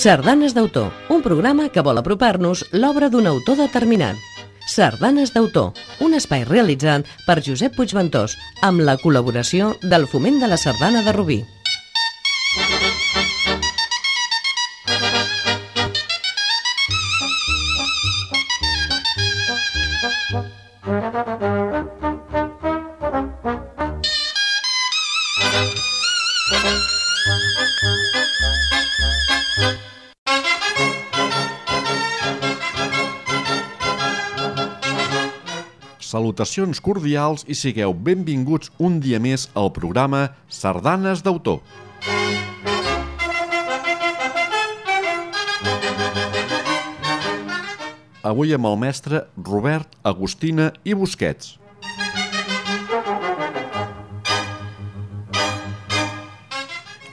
Sardanes d'autor, un programa que vol apropar-nos l'obra d'un autor determinat. Sardanes d'autor, un espai realitzat per Josep Puigventós, amb la col·laboració del Foment de la Sardana de Rubí. Salutacions cordials i sigueu benvinguts un dia més al programa Sardanes d'autor. Avui amb el mestre Robert Agustina i Busquets.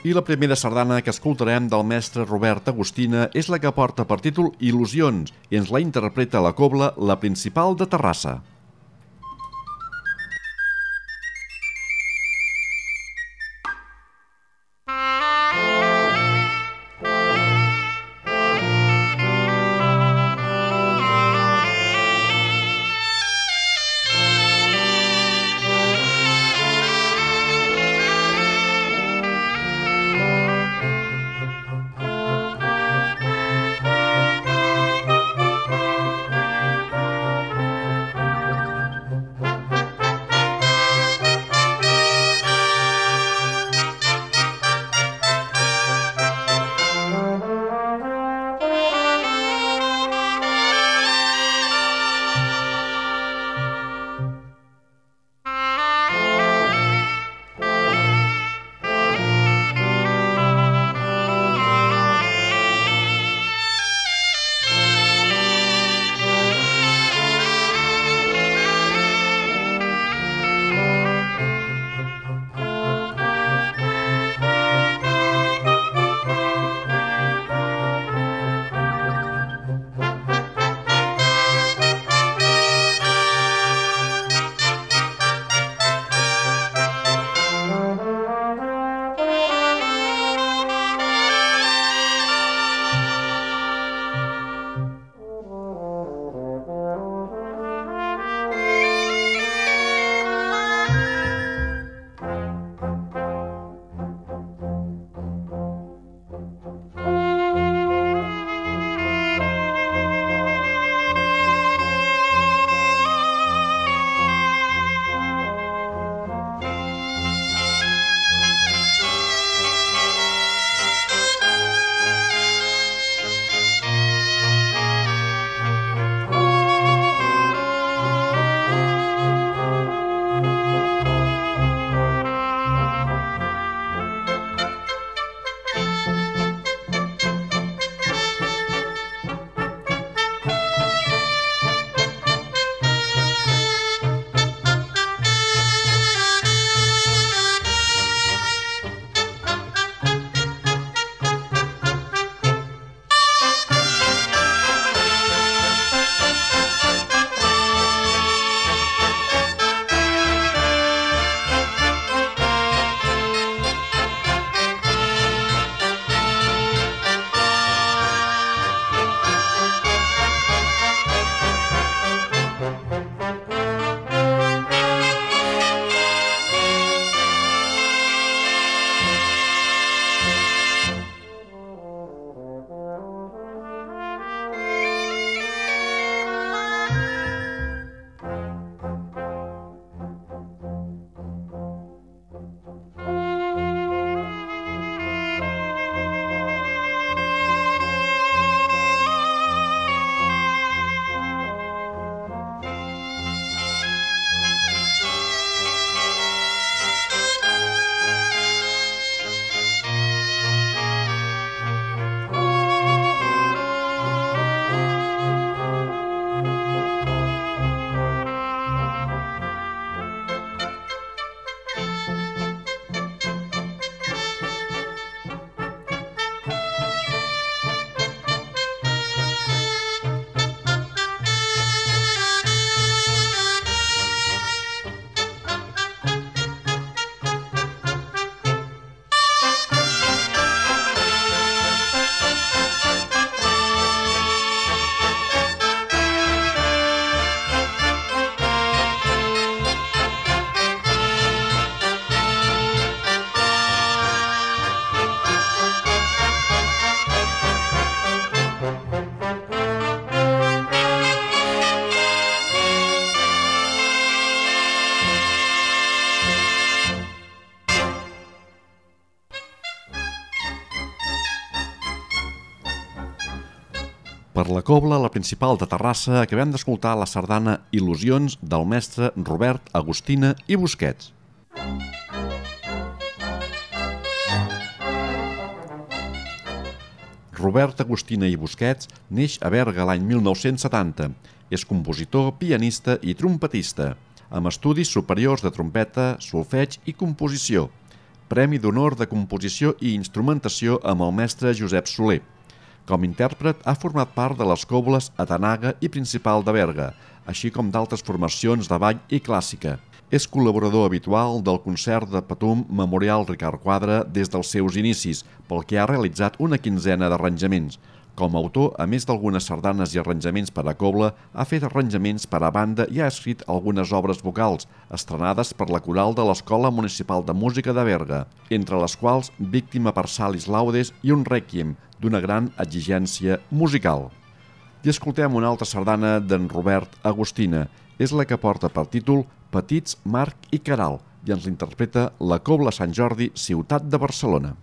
I la primera sardana que escoltarem del mestre Robert Agustina és la que porta per títol Il·lusions i ens la interpreta la cobla La Principal de Terrassa. La cobla, la principal de Terrassa, acabem d'escoltar la sardana Il·lusions del mestre Robert Agustina i Busquets. Robert Agustina i Busquets neix a Berga l'any 1970. És compositor, pianista i trompetista, amb estudis superiors de trompeta, solfeig i composició. Premi d'Honor de Composició i Instrumentació amb el mestre Josep Soler. Com a intèrpret ha format part de les cobles Atanaga i Principal de Berga, així com d'altres formacions de ball i clàssica. És col·laborador habitual del concert de Patum Memorial Ricard Quadre des dels seus inicis, pel que ha realitzat una quinzena d'arranjaments, com a autor, a més d'algunes sardanes i arranjaments per a cobla, ha fet arranjaments per a banda i ha escrit algunes obres vocals, estrenades per la coral de l'Escola Municipal de Música de Berga, entre les quals Víctima per Salis Laudes i un Requiem, d'una gran exigència musical. I escoltem una altra sardana d'en Robert Agustina. És la que porta per títol Petits, Marc i Caral i ens l'interpreta la Cobla Sant Jordi, ciutat de Barcelona.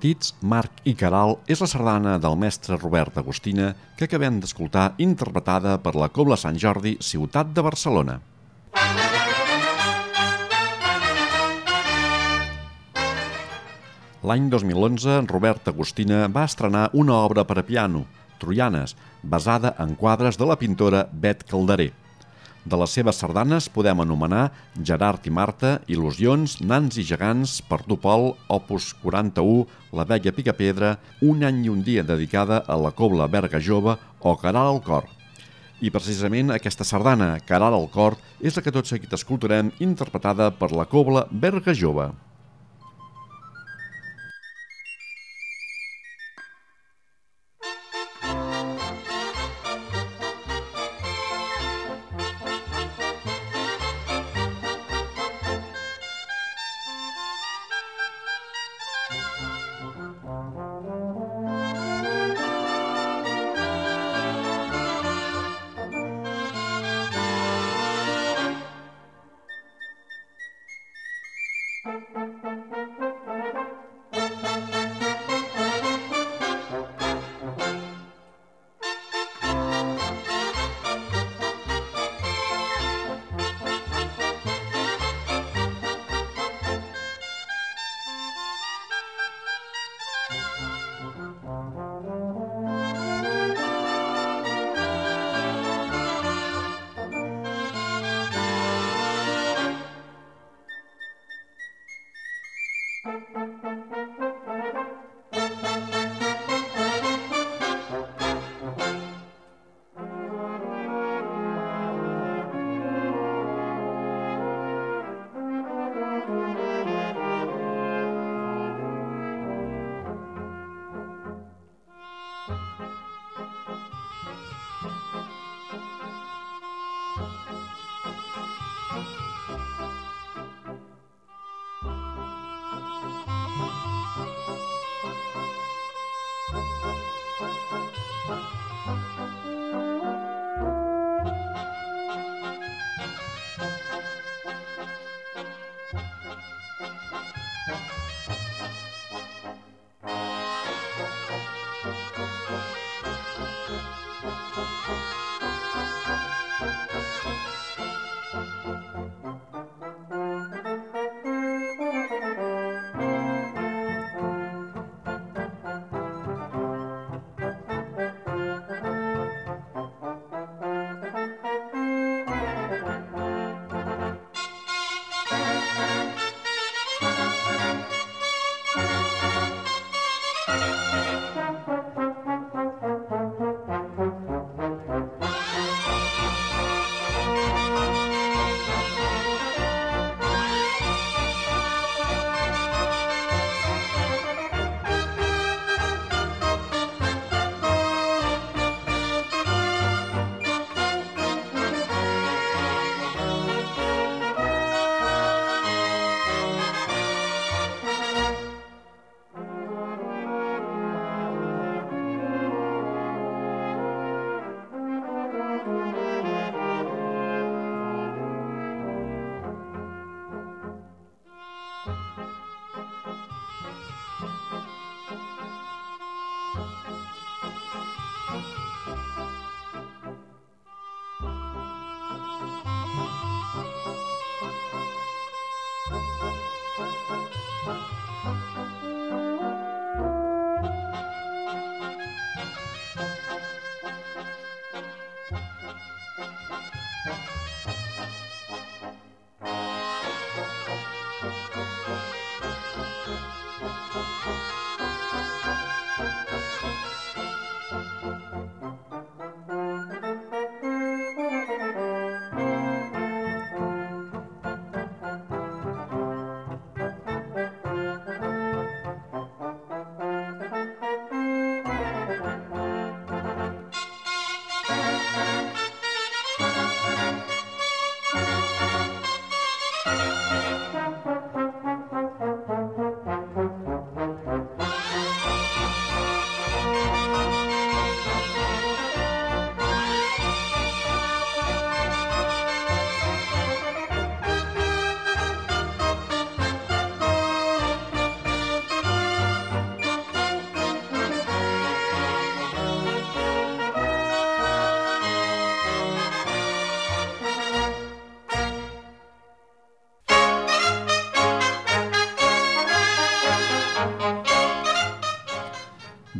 Petits, Marc i Caral és la sardana del mestre Robert Agustina que acabem d'escoltar interpretada per la Cobla Sant Jordi, ciutat de Barcelona. L'any 2011, Robert Agustina va estrenar una obra per a piano, Troianes, basada en quadres de la pintora Bet Calderer. De les seves sardanes podem anomenar Gerard i Marta, Il·lusions, Nans i gegants, Per tu Pol, Opus 41, La vella Picapedra, Un any i un dia dedicada a la cobla Berga Jove o Caral al cor. I precisament aquesta sardana, Caral al cor, és la que tot seguit escoltarem interpretada per la cobla Berga Jove.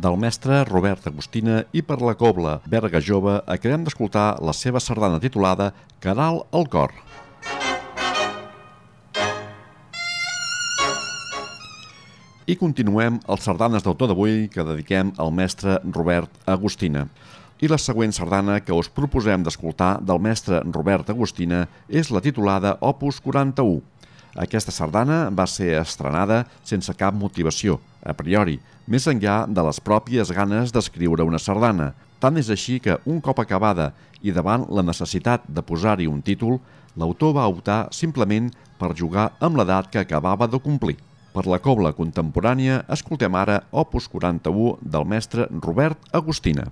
Del mestre Robert Agustina i per la cobla Berga Jove acabem d'escoltar la seva sardana titulada Caral al cor. I continuem els sardanes d'autor d'avui que dediquem al mestre Robert Agustina. I la següent sardana que us proposem d'escoltar del mestre Robert Agustina és la titulada Opus 41. Aquesta sardana va ser estrenada sense cap motivació, a priori, més enllà de les pròpies ganes d'escriure una sardana. Tant és així que, un cop acabada i davant la necessitat de posar-hi un títol, l'autor va optar simplement per jugar amb l'edat que acabava de complir. Per la cobla contemporània, escoltem ara Opus 41 del mestre Robert Agustina.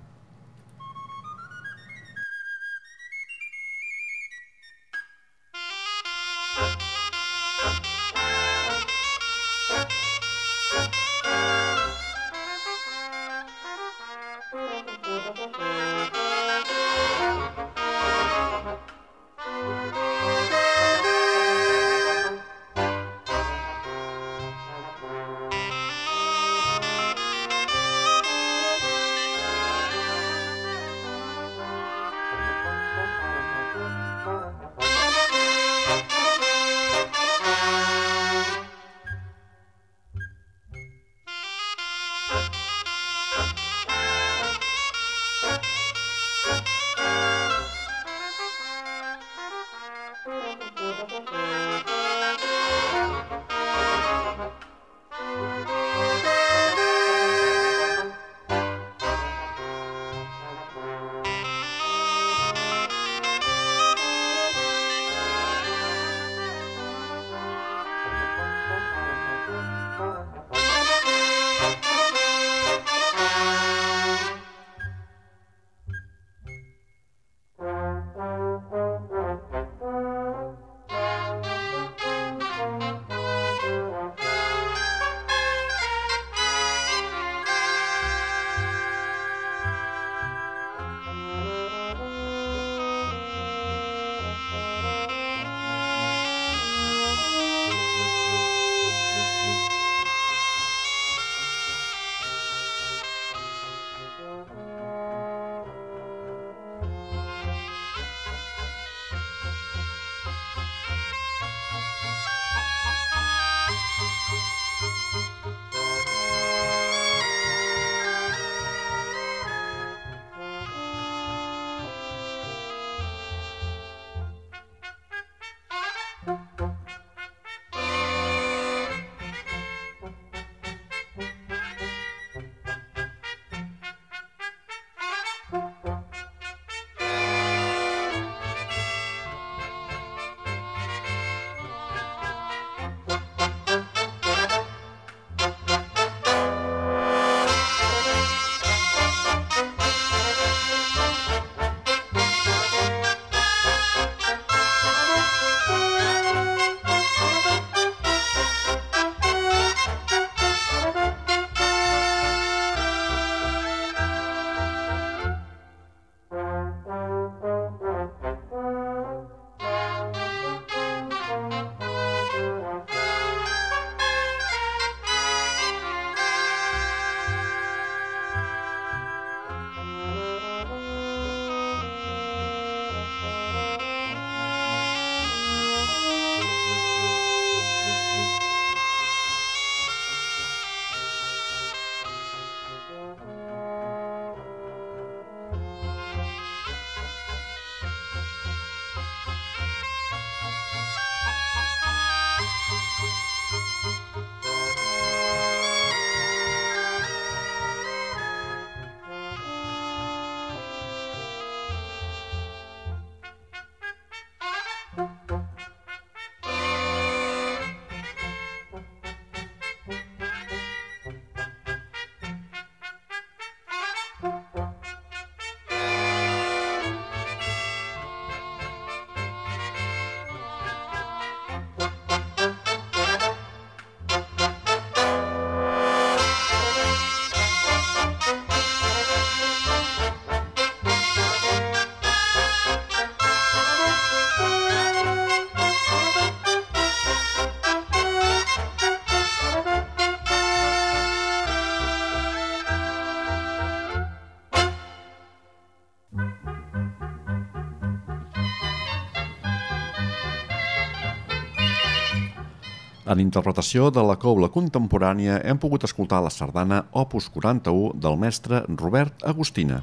Interpretació de la cobla contemporània hem pogut escoltar la sardana Opus 41 del mestre Robert Agustina.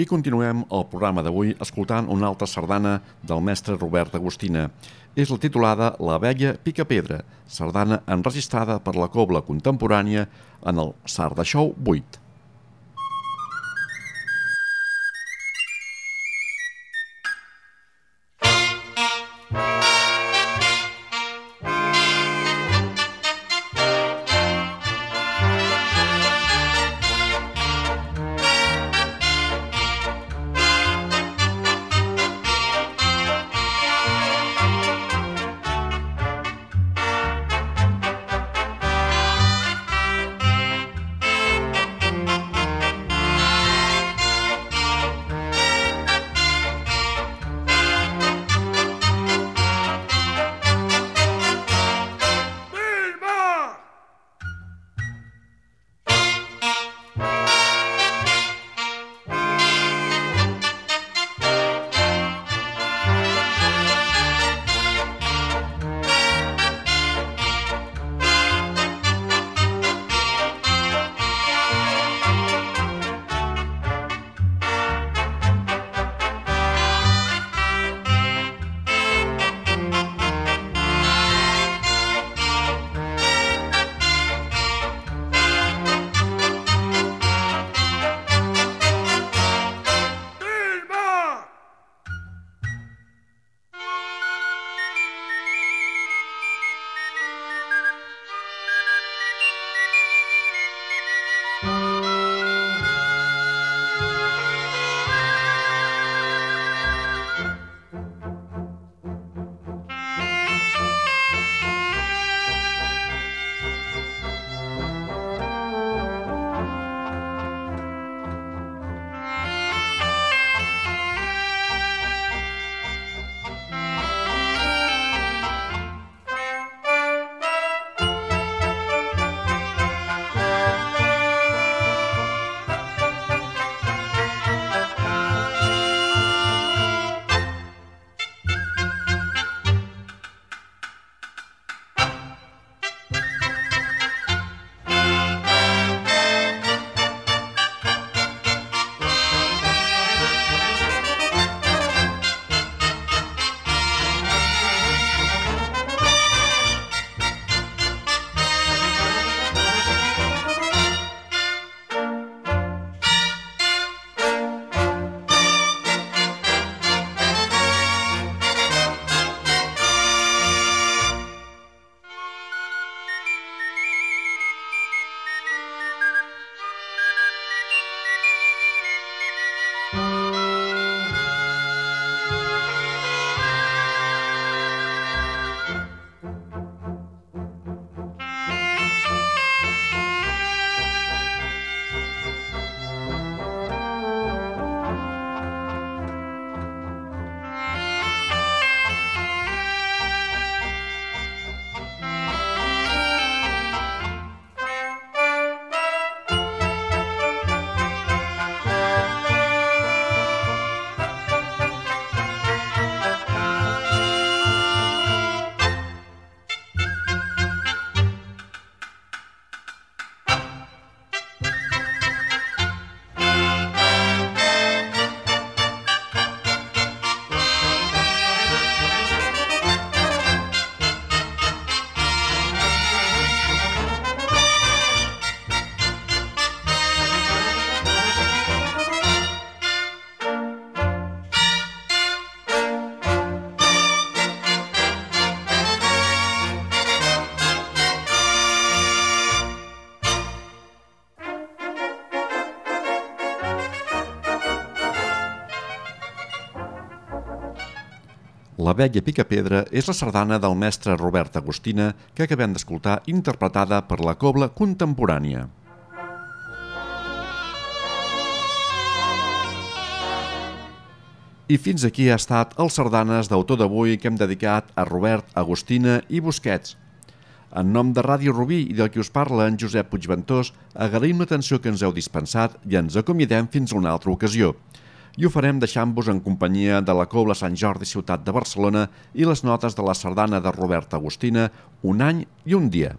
I continuem el programa d'avui escoltant una altra sardana del mestre Robert Agustina. És la titulada La vella Picapedra, sardana enregistrada per la cobla contemporània en el Sarda Show 8. La vella Picapedra és la sardana del mestre Robert Agustina que acabem d'escoltar interpretada per la cobla contemporània. I fins aquí ha estat el sardanes d'autor d'avui que hem dedicat a Robert Agustina i Busquets. En nom de Ràdio Rubí i del qui us parla, en Josep Puigventós, agraïm l'atenció que ens heu dispensat i ens acomiadem fins a una altra ocasió. I ho farem deixant-vos en companyia de la Cobla Sant Jordi Ciutat de Barcelona i les notes de la sardana de Robert Agustina, Un any i un dia.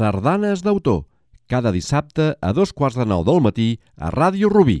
Sardanes d'autor, cada dissabte a dos quarts de nou del matí a Ràdio Rubí.